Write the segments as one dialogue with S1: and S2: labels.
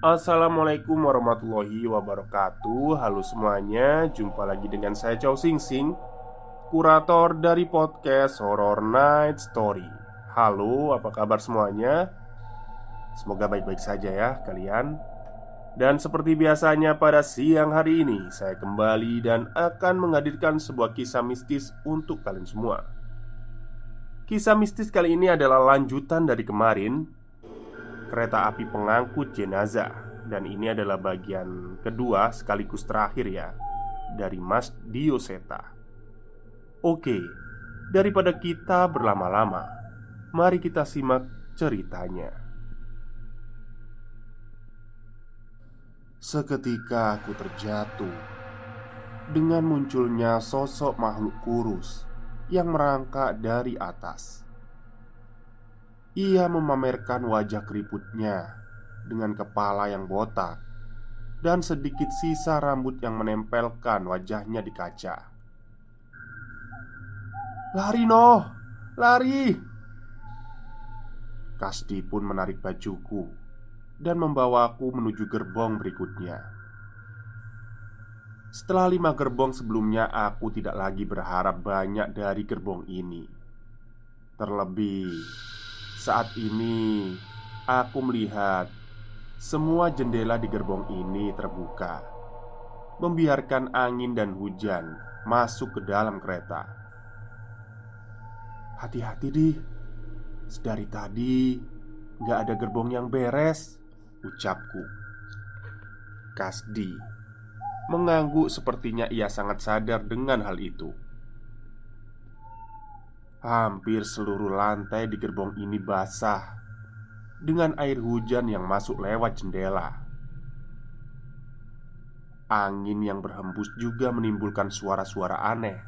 S1: Assalamualaikum warahmatullahi wabarakatuh. Halo semuanya Jumpa lagi dengan saya Chow Sing Sing Kurator dari podcast Horror Night Story. Halo apa kabar semuanya? Semoga baik-baik saja ya kalian. Dan seperti biasanya pada siang hari ini Saya kembali dan akan menghadirkan sebuah kisah mistis untuk kalian semua. Kisah mistis kali ini adalah lanjutan dari kemarin kereta api pengangkut jenazah. Dan ini adalah bagian kedua sekaligus terakhir ya Dari Mas Dioseta Oke, daripada kita berlama-lama Mari kita simak ceritanya. Seketika aku terjatuh Dengan munculnya sosok makhluk kurus Yang merangkak dari atas ia memamerkan wajah keriputnya dengan kepala yang botak dan sedikit sisa rambut yang menempelkan wajahnya di kaca. "Lari, Noh! Lari!" Kasdi pun menarik bajuku dan membawaku menuju gerbong berikutnya. Setelah lima gerbong sebelumnya, aku tidak lagi berharap banyak dari gerbong ini. Terlebih saat ini aku melihat semua jendela di gerbong ini terbuka, membiarkan angin dan hujan masuk ke dalam kereta. Hati-hati, di Sedari tadi gak ada gerbong yang beres, ucapku. Kasdi mengangguk sepertinya ia sangat sadar dengan hal itu. Hampir seluruh lantai di gerbong ini basah dengan air hujan yang masuk lewat jendela. Angin yang berhembus juga menimbulkan suara-suara aneh.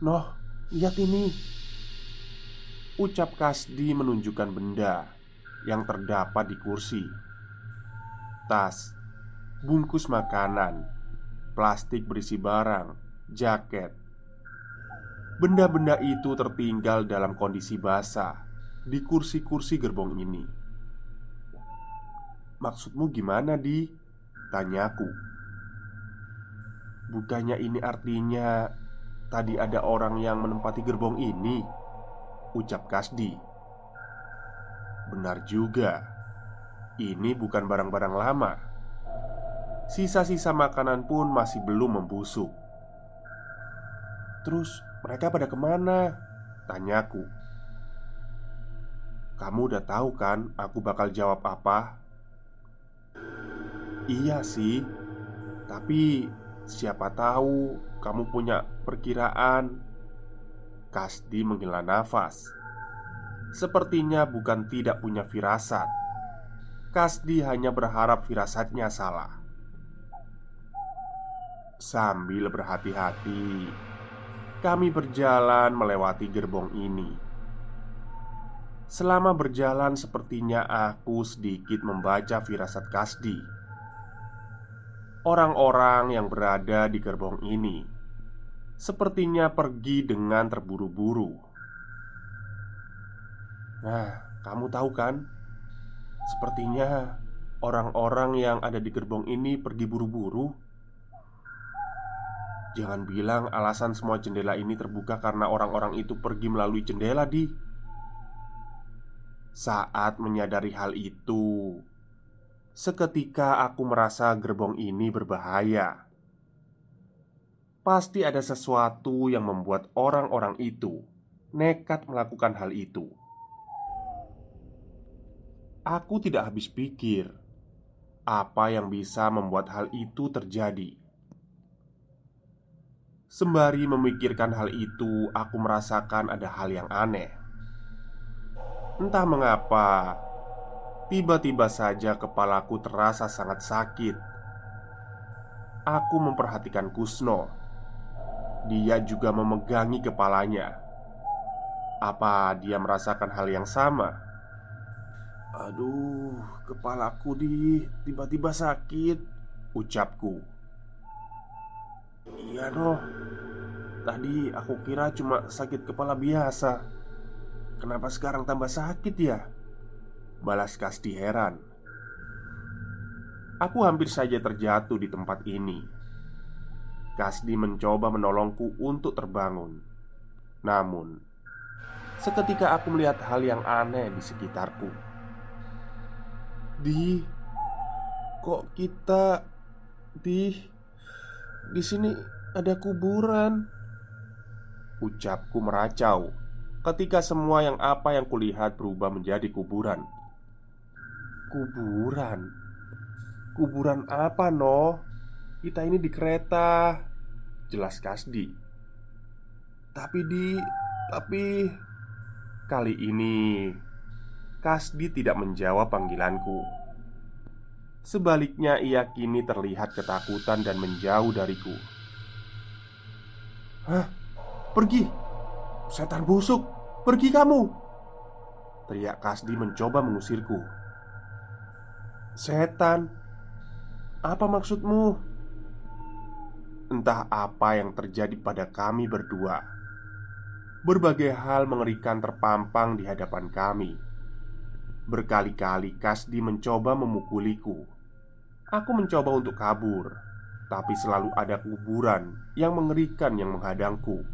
S1: "Noh, lihat ini!" Ucap Kasdi menunjukkan benda yang terdapat di kursi. Tas, bungkus makanan, plastik berisi barang, jaket, Benda-benda itu tertinggal dalam kondisi basah di kursi-kursi gerbong ini. "Maksudmu gimana, Di?" tanyaku. "Bukannya ini artinya tadi ada orang yang menempati gerbong ini?" ucap Kasdi. "Benar juga. Ini bukan barang-barang lama. Sisa-sisa makanan pun masih belum membusuk." Terus mereka pada ke mana? Tanyaku Kamu udah tahu kan aku bakal jawab apa? Iya sih Tapi siapa tahu kamu punya perkiraan. Kasdi menghela nafas. Sepertinya bukan tidak punya firasat. Kasdi hanya berharap firasatnya salah. Sambil berhati-hati kami berjalan melewati gerbong ini. Selama berjalan, sepertinya aku sedikit membaca firasat Kasdi. Orang-orang yang berada di gerbong ini sepertinya pergi dengan terburu-buru. Nah, kamu tahu kan? Sepertinya orang-orang yang ada di gerbong ini pergi buru-buru. Jangan bilang alasan semua jendela ini terbuka karena orang-orang itu pergi melalui jendela, Di. Saat menyadari hal itu, seketika aku merasa gerbong ini berbahaya. Pasti ada sesuatu yang membuat orang-orang itu nekat melakukan hal itu. Aku tidak habis pikir apa yang bisa membuat hal itu terjadi. Sembari memikirkan hal itu, aku merasakan ada hal yang aneh. Entah mengapa, tiba-tiba saja kepalaku terasa sangat sakit. Aku memperhatikan Kusno. Dia juga memegangi kepalanya. Apa dia merasakan hal yang sama? Aduh, kepalaku di tiba-tiba sakit, ucapku. Iya, noh. Tadi aku kira cuma sakit kepala biasa. Kenapa sekarang tambah sakit ya? Balas Kasti heran Aku hampir saja terjatuh di tempat ini Kasdi mencoba menolongku untuk terbangun Namun Seketika aku melihat hal yang aneh di sekitarku Di Kok kita Di Di sini ada kuburan Ucapku meracau ketika semua yang apa yang kulihat berubah menjadi kuburan. Kuburan? Kuburan apa, noh? Kita ini di kereta Jelas Kasdi Tapi di... Tapi... Kali ini Kasdi tidak menjawab panggilanku Sebaliknya ia kini terlihat ketakutan dan menjauh dariku Hah? Pergi! Setan busuk, pergi kamu! Teriak Kasdi mencoba mengusirku Setan? Apa maksudmu? Entah apa yang terjadi pada kami berdua Berbagai hal mengerikan terpampang di hadapan kami Berkali-kali Kasdi mencoba memukuliku Aku mencoba untuk kabur Tapi selalu ada kuburan yang mengerikan yang menghadangku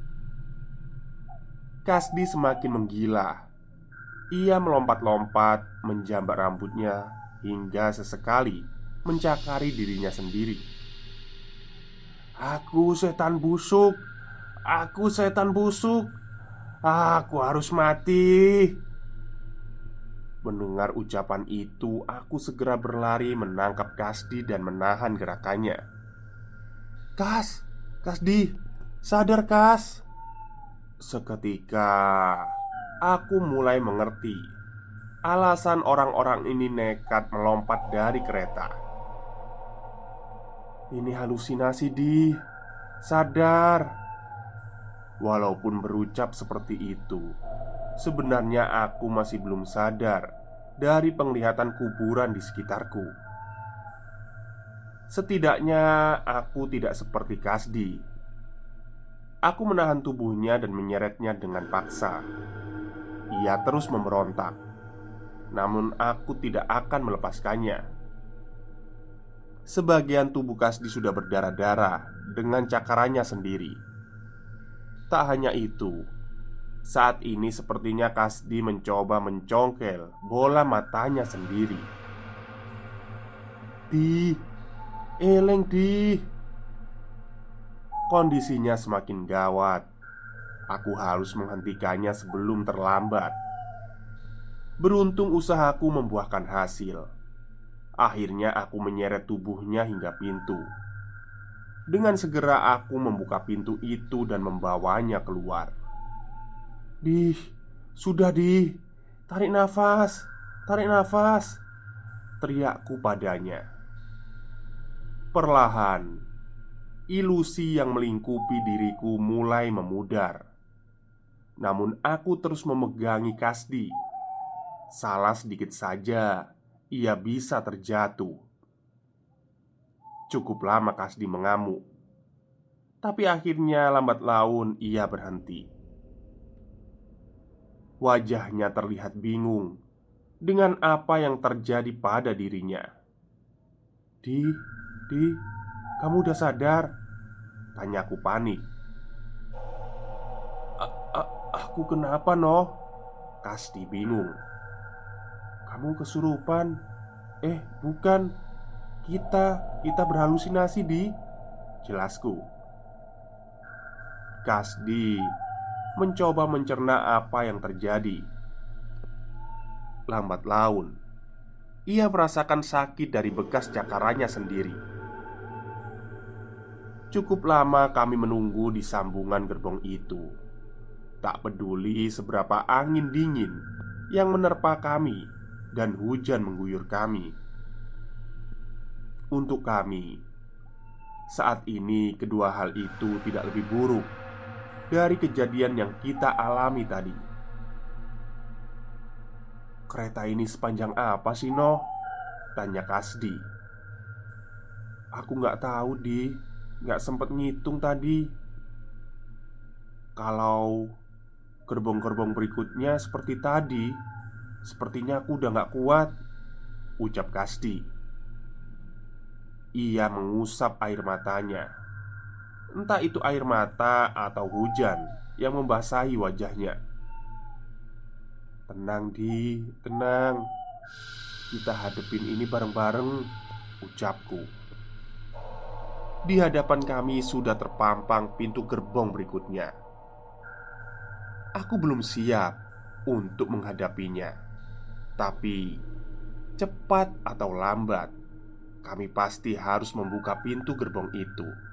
S1: Kasdi semakin menggila. Ia melompat-lompat, menjambak rambutnya hingga sesekali mencakari dirinya sendiri. "Aku setan busuk, aku setan busuk, aku harus mati." Mendengar ucapan itu, aku segera berlari menangkap Kasdi dan menahan gerakannya. "Kas, Kasdi, sadar Kas!" Seketika aku mulai mengerti alasan orang-orang ini nekat melompat dari kereta. Ini halusinasi, di sadar. Walaupun berucap seperti itu, sebenarnya aku masih belum sadar dari penglihatan kuburan di sekitarku. Setidaknya aku tidak seperti Kasdi Aku menahan tubuhnya dan menyeretnya dengan paksa. Ia terus memberontak, namun aku tidak akan melepaskannya. Sebagian tubuh Kasdi sudah berdarah-darah dengan cakarannya sendiri. Tak hanya itu, saat ini sepertinya Kasdi mencoba mencongkel bola matanya sendiri. Di, eleng di. Kondisinya semakin gawat. Aku harus menghentikannya sebelum terlambat. Beruntung usahaku membuahkan hasil. Akhirnya aku menyeret tubuhnya hingga pintu. Dengan segera aku membuka pintu itu dan membawanya keluar. Di, sudah di, tarik nafas, tarik nafas, teriakku padanya. Perlahan, ilusi yang melingkupi diriku mulai memudar. Namun aku terus memegangi Kasdi. Salah sedikit saja, ia bisa terjatuh. Cukup lama Kasdi mengamuk. Tapi akhirnya lambat laun ia berhenti. Wajahnya terlihat bingung dengan apa yang terjadi pada dirinya. Di, di, kamu udah sadar? Tanyaku panik Aku kenapa noh? Kasdi bingung Kamu kesurupan Eh bukan Kita Kita berhalusinasi di Jelasku Kasdi Mencoba mencerna apa yang terjadi Lambat laun Ia merasakan sakit dari bekas cakarannya sendiri Cukup lama kami menunggu di sambungan gerbong itu. Tak peduli seberapa angin dingin yang menerpa kami dan hujan mengguyur kami. Untuk kami, saat ini kedua hal itu tidak lebih buruk dari kejadian yang kita alami tadi. Kereta ini sepanjang apa sih, Noh? Tanya Kasdi. Aku nggak tahu, Di. Gak sempet ngitung tadi Kalau Gerbong-gerbong berikutnya seperti tadi Sepertinya aku udah gak kuat Ucap Kasti Ia mengusap air matanya Entah itu air mata atau hujan Yang membasahi wajahnya. Tenang di, tenang. Kita hadepin ini bareng-bareng Ucapku. Di hadapan kami sudah terpampang pintu gerbong berikutnya. Aku belum siap untuk menghadapinya, tapi cepat atau lambat, kami pasti harus membuka pintu gerbong itu.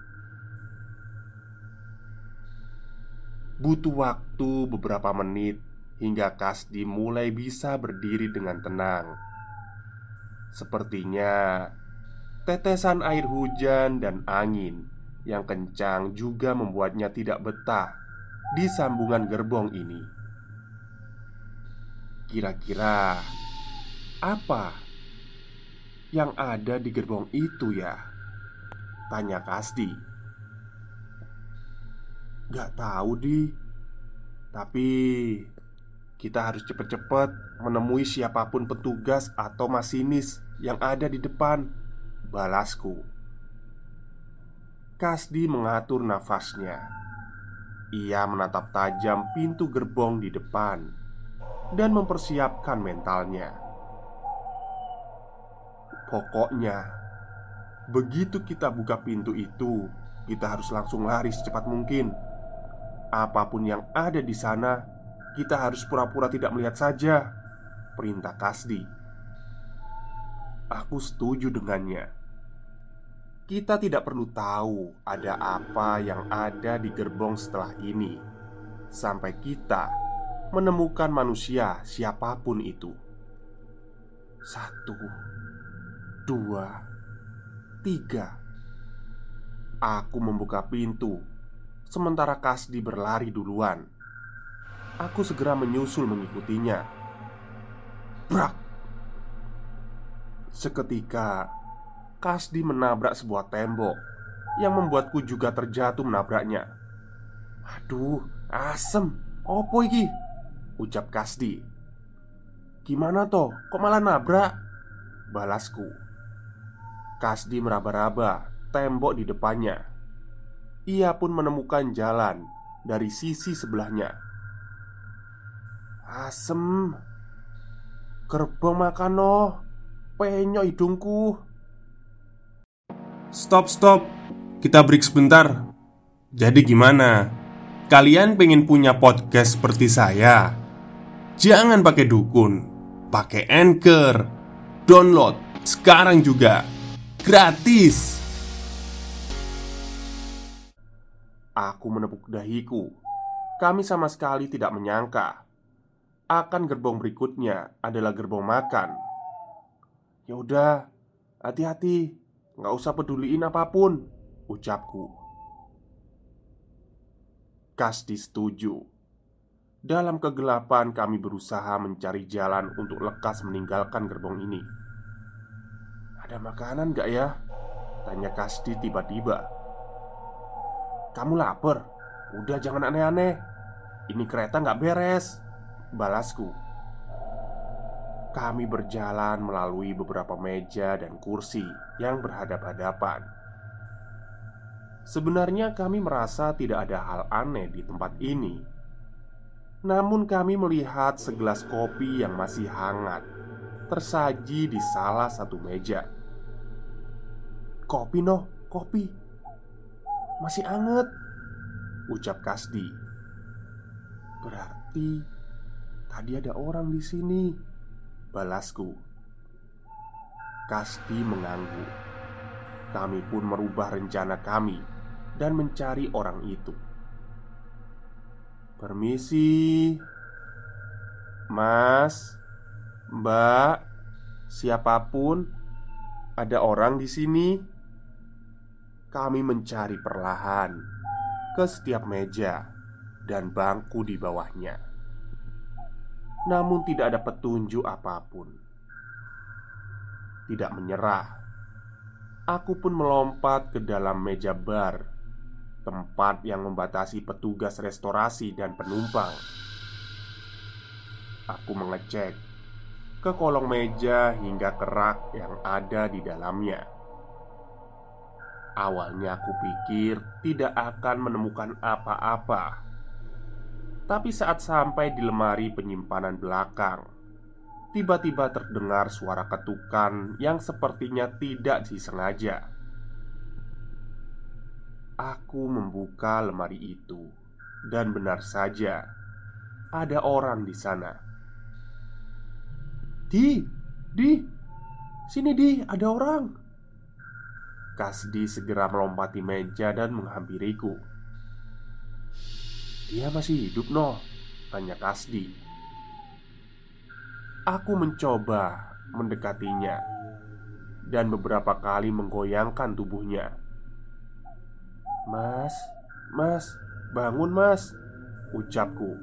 S1: Butuh waktu beberapa menit hingga Kasdi mulai bisa berdiri dengan tenang. Sepertinya Tetesan air hujan dan angin yang kencang juga membuatnya tidak betah di sambungan gerbong ini. Kira-kira apa yang ada di gerbong itu ya? Tanya Kasdi. Gak tahu di Tapi kita harus cepat-cepat menemui siapa pun petugas atau masinis yang ada di depan balasku. Kasdi mengatur nafasnya. Ia menatap tajam pintu gerbong di depan dan mempersiapkan mentalnya. Pokoknya, begitu kita buka pintu itu, kita harus langsung lari secepat mungkin. Apa pun yang ada di sana, kita harus pura-pura tidak melihat saja. Perintah Kasdi. Aku setuju dengannya. Kita tidak perlu tahu ada apa yang ada di gerbong setelah ini, sampai kita menemukan manusia siapa pun itu. Satu, dua, tiga. Aku membuka pintu, sementara Kasdi berlari duluan. Aku segera menyusul mengikutinya. Brak! Seketika Kasdi menabrak sebuah tembok yang membuatku juga terjatuh menabraknya. Aduh, asem. Opo iki? Ucap Kasdi. Gimana toh? Kok malah nabrak? Balasku. Kasdi meraba-raba tembok di depannya. Ia pun menemukan jalan dari sisi sebelahnya. Asem. Gerbong makan noh. Penyok hidungku.
S2: Stop, stop. Kita break sebentar. Jadi gimana? Kalian pengen punya podcast seperti saya? Jangan pakai dukun, pakai Anchor. Download sekarang juga. Gratis.
S1: Aku menepuk dahiku. Kami sama sekali tidak menyangka akan gerbong berikutnya adalah gerbong makan. Ya udah, hati-hati. Nggak usah peduliin apa pun Ucapku Kasdi setuju Dalam kegelapan kami berusaha mencari jalan untuk lekas meninggalkan gerbong ini Ada makanan gak ya? Tanya Kasdi tiba-tiba Kamu lapar? Udah jangan aneh-aneh Ini kereta nggak beres Balasku kami berjalan melalui beberapa meja dan kursi yang berhadap-hadapan. Sebenarnya kami merasa tidak ada hal aneh di tempat ini. Namun kami melihat segelas kopi yang masih hangat tersaji di salah satu meja. "Kopi, noh, kopi. Masih anget," ucap Kasdi. "Berarti tadi ada orang di sini," balasku. Kasdi mengangguk. Kami pun merubah rencana kami dan mencari orang itu. "Permisi, Mas, Mbak, siapa pun, ada orang di sini." Kami mencari perlahan ke setiap meja dan bangku di bawahnya, namun tidak ada petunjuk apa pun. Tidak menyerah, aku pun melompat ke dalam meja bar tempat yang membatasi petugas restorasi dan penumpang. Aku mengecek ke kolong meja hingga kerak yang ada di dalamnya. Awalnya aku pikir tidak akan menemukan apa-apa, tapi saat sampai di lemari penyimpanan belakang, tiba-tiba terdengar suara ketukan yang sepertinya tidak disengaja. Aku membuka lemari itu, dan benar saja ada orang di sana. "Di, di, sini, di, ada orang." Kasdi segera melompati meja dan menghampiriku. "Dia masih hidup, noh?" tanya Kasdi. Aku mencoba mendekatinya dan beberapa kali menggoyangkan tubuhnya. Mas, mas, bangun mas Ucapku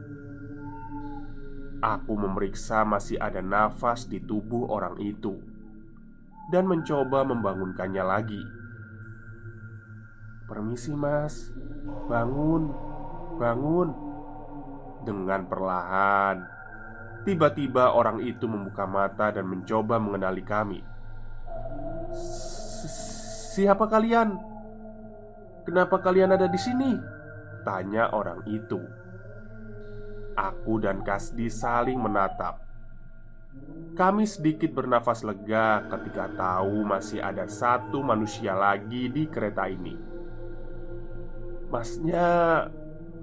S1: Aku memeriksa masih ada nafas di tubuh orang itu Dan mencoba membangunkannya lagi Permisi mas Bangun Bangun Dengan perlahan Tiba-tiba orang itu membuka mata dan mencoba mengenali kami Siapa kalian? Kenapa kalian ada di sini? Tanya orang itu. Aku dan Kasdi saling menatap. Kami sedikit bernafas lega ketika tahu masih ada satu manusia lagi di kereta ini. Masnya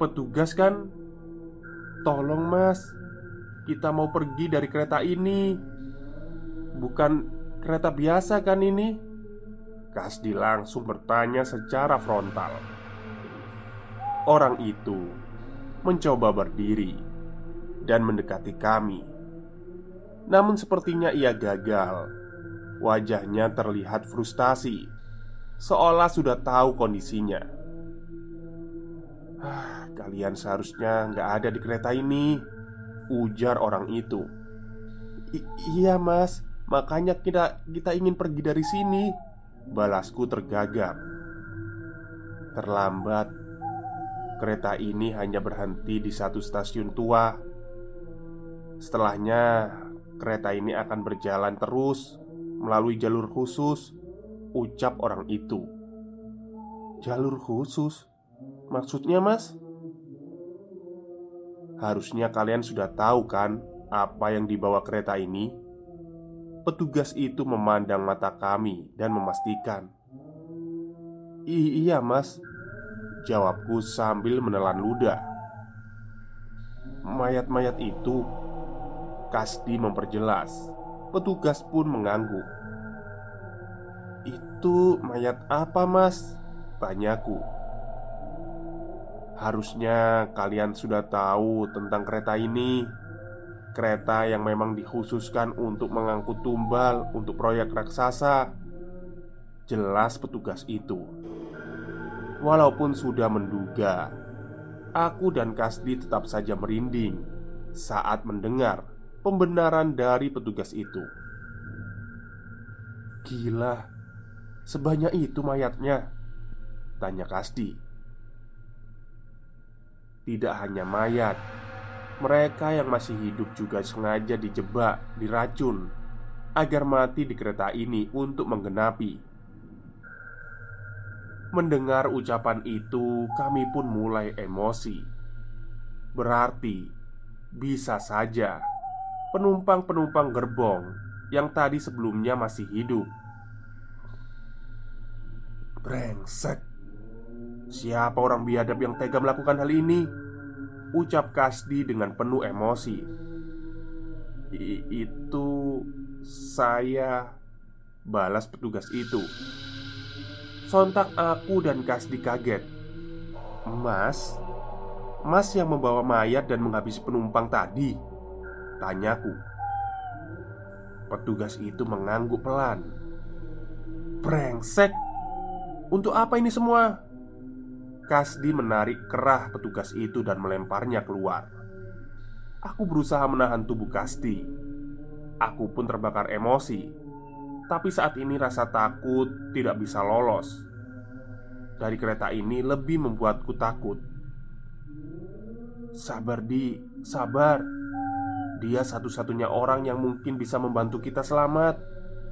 S1: petugas kan? Tolong mas, kita mau pergi dari kereta ini. Bukan kereta biasa kan ini? Kasdi langsung bertanya secara frontal. Orang itu mencoba berdiri dan mendekati kami. Namun sepertinya ia gagal. Wajahnya terlihat frustasi, seolah sudah tahu kondisinya. Ah, kalian seharusnya nggak ada di kereta ini, ujar orang itu. iya mas, makanya kita kita ingin pergi dari sini. Balasku tergagap Terlambat Kereta ini hanya berhenti di satu stasiun tua Setelahnya Kereta ini akan berjalan terus Melalui jalur khusus Ucap orang itu Jalur khusus? Maksudnya mas? Harusnya kalian sudah tahu kan Apa yang dibawa kereta ini? Petugas itu memandang mata kami dan memastikan Iya mas Jawabku sambil menelan ludah Mayat-mayat itu Kasdi memperjelas Petugas pun mengangguk Itu mayat apa mas? Tanyaku Harusnya kalian sudah tahu tentang kereta ini. Kereta yang memang dikhususkan untuk mengangkut tumbal untuk proyek raksasa. Jelas petugas itu. Walaupun sudah menduga Aku dan Kasdi tetap saja merinding Saat mendengar pembenaran dari petugas itu. Gila Sebanyak itu mayatnya Tanya Kasdi Tidak hanya mayat mereka yang masih hidup juga sengaja dijebak, diracun agar mati di kereta ini untuk menggenapi. Mendengar ucapan itu, kami pun mulai emosi. Berarti bisa saja penumpang-penumpang gerbong yang tadi sebelumnya masih hidup. Brengsek. Siapa orang biadab yang tega melakukan hal ini? Ucap Kasdi dengan penuh emosi. I itu saya balas petugas itu. Sontak aku dan Kasdi kaget. Mas, Mas yang membawa mayat dan menghabisi penumpang tadi? Tanyaku. Petugas itu mengangguk pelan. Brengsek. Untuk apa ini semua? Kasdi menarik kerah petugas itu dan melemparnya keluar. Aku berusaha menahan tubuh Kasdi. Aku pun terbakar emosi. Tapi saat ini rasa takut tidak bisa lolos. Dari kereta ini lebih membuatku takut. Sabar, Di, sabar. Dia satu-satunya orang yang mungkin bisa membantu kita selamat,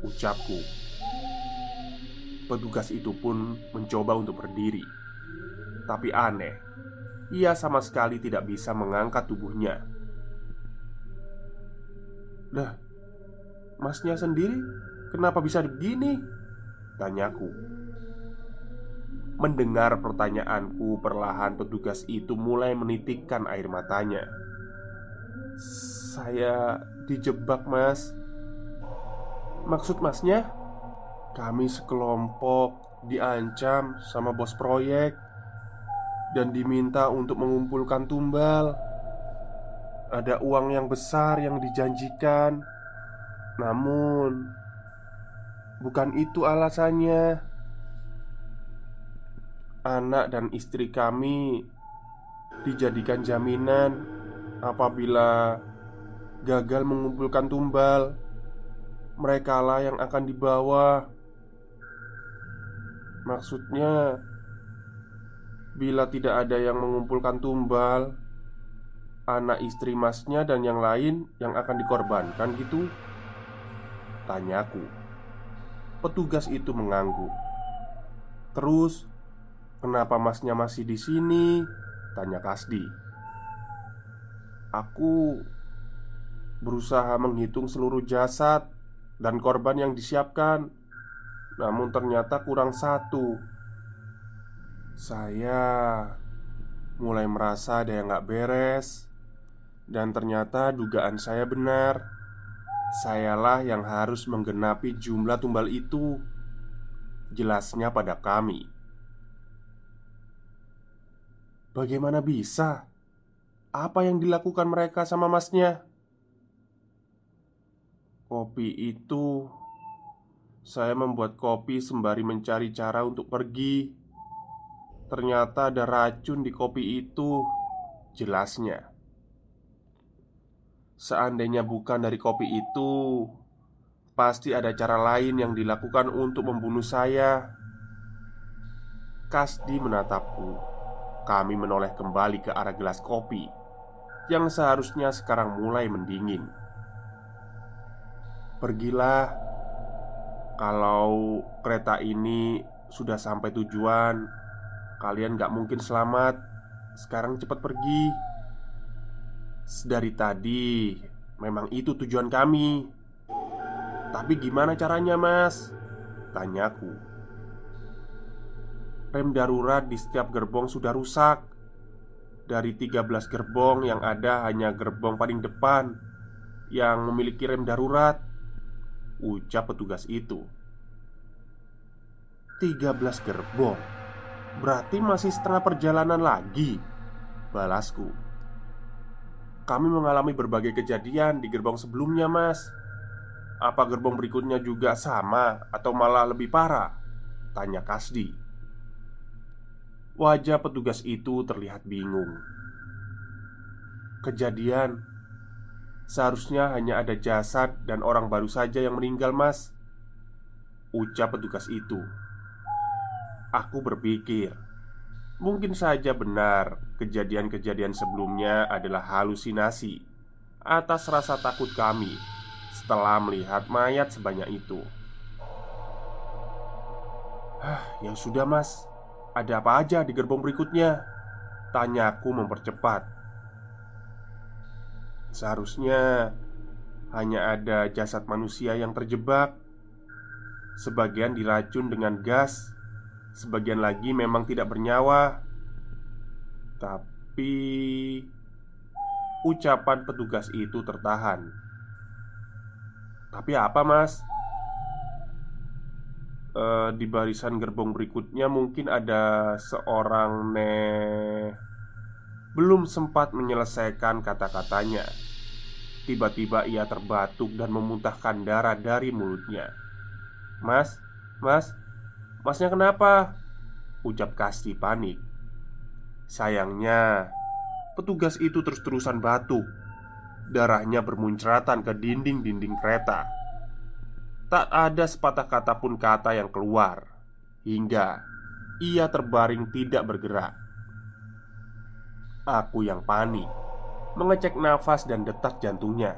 S1: ucapku. Petugas itu pun mencoba untuk berdiri tapi aneh, ia sama sekali tidak bisa mengangkat tubuhnya. Dah, masnya sendiri kenapa bisa begini? Tanyaku. Mendengar pertanyaanku, perlahan petugas itu mulai menitikkan air matanya. Saya dijebak, Mas. Maksud masnya? Kami sekelompok diancam sama bos proyek dan diminta untuk mengumpulkan tumbal. Ada uang yang besar yang dijanjikan, namun bukan itu alasannya. Anak dan istri kami dijadikan jaminan apabila gagal mengumpulkan tumbal. Merekalah yang akan dibawa. Maksudnya, Bila tidak ada yang mengumpulkan tumbal Anak istri masnya dan yang lain yang akan dikorbankan gitu? Tanyaku Petugas itu mengangguk. Terus Kenapa masnya masih di sini? Tanya Kasdi. Aku Berusaha menghitung seluruh jasad Dan korban yang disiapkan Namun ternyata kurang satu saya mulai merasa ada yang gak beres Dan ternyata dugaan saya benar Sayalah yang harus menggenapi jumlah tumbal itu Jelasnya pada kami Bagaimana bisa? Apa yang dilakukan mereka sama masnya? Kopi itu Saya membuat kopi sembari mencari cara untuk pergi Ternyata ada racun di kopi itu Jelasnya. Seandainya bukan dari kopi itu Pasti ada cara lain yang dilakukan untuk membunuh saya. Kasdi menatapku. Kami menoleh kembali ke arah gelas kopi Yang seharusnya sekarang mulai mendingin. Pergilah. Kalau kereta ini sudah sampai tujuan Kalian gak mungkin selamat. Sekarang cepat pergi. Dari tadi Memang itu tujuan kami. Tapi gimana caranya mas? Tanyaku Rem darurat di setiap gerbong sudah rusak. Dari 13 gerbong yang ada hanya gerbong paling depan Yang memiliki rem darurat Ucap petugas itu. 13 gerbong Berarti masih setengah perjalanan lagi? Balasku. Kami mengalami berbagai kejadian di gerbong sebelumnya mas. Apa gerbong berikutnya juga sama Atau malah lebih parah? Tanya Kasdi. Wajah petugas itu terlihat bingung. Kejadian? Seharusnya hanya ada jasad dan orang baru saja yang meninggal mas. Ucap petugas itu Aku berpikir, mungkin saja benar kejadian-kejadian sebelumnya adalah halusinasi atas rasa takut kami setelah melihat mayat sebanyak itu. Hah, ya sudah, Mas. Ada apa aja di gerbong berikutnya? Tanyaku mempercepat Seharusnya hanya ada jasad manusia yang terjebak Sebagian diracun dengan gas Sebagian lagi memang tidak bernyawa. Tapi Ucapan petugas itu tertahan. Tapi apa mas? E, di barisan gerbong berikutnya mungkin ada seorang ne Belum sempat menyelesaikan kata-katanya. Tiba-tiba ia terbatuk dan memuntahkan darah dari mulutnya. Mas, mas, masnya kenapa? Ucap Kasti panik. Sayangnya Petugas itu terus-terusan batuk Darahnya bermuncratan ke dinding-dinding kereta. Tak ada sepatah kata pun kata yang keluar Hingga ia terbaring tidak bergerak. Aku yang panik Mengecek nafas dan detak jantungnya.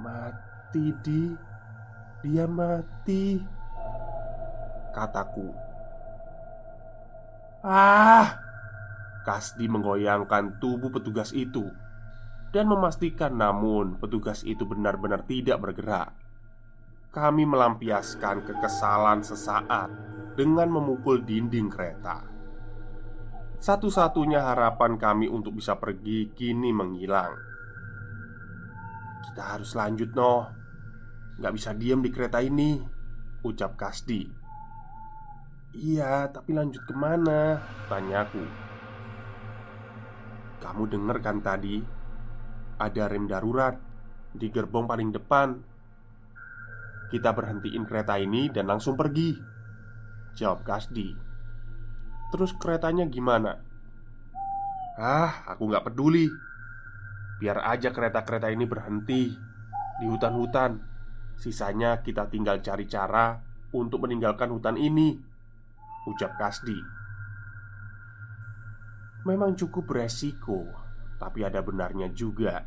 S1: Mati di Dia mati Kataku Ah Kasdi menggoyangkan tubuh petugas itu dan memastikan, namun petugas itu benar-benar tidak bergerak. Kami melampiaskan kekesalan sesaat dengan memukul dinding kereta. Satu-satunya harapan kami untuk bisa pergi kini menghilang. Kita harus lanjut, noh. Gak bisa diem di kereta ini, ucap Kasdi. Iya, tapi lanjut ke mana? Tanyaku. Kamu denger kan tadi Ada rem darurat Di gerbong paling depan Kita berhentiin kereta ini dan langsung pergi Jawab Kasdi Terus keretanya gimana? Ah, aku nggak peduli Biar aja kereta-kereta ini berhenti Di hutan-hutan Sisanya kita tinggal cari cara Untuk meninggalkan hutan ini Ucap Kasdi Memang cukup beresiko, tapi ada benarnya juga.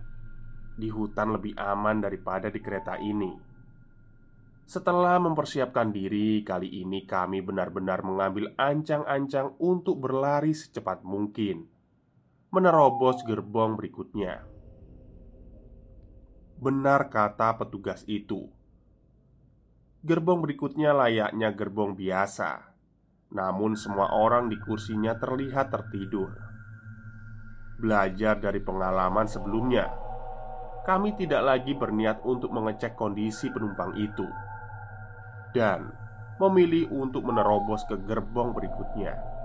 S1: Di hutan lebih aman daripada di kereta ini. Setelah mempersiapkan diri, kali ini kami benar-benar mengambil ancang-ancang untuk berlari secepat mungkin, menerobos gerbong berikutnya. Benar kata petugas itu. Gerbong berikutnya layaknya gerbong biasa, namun semua orang di kursinya terlihat tertidur. Belajar dari pengalaman sebelumnya, kami tidak lagi berniat untuk mengecek kondisi penumpang itu dan memilih untuk menerobos ke gerbong berikutnya.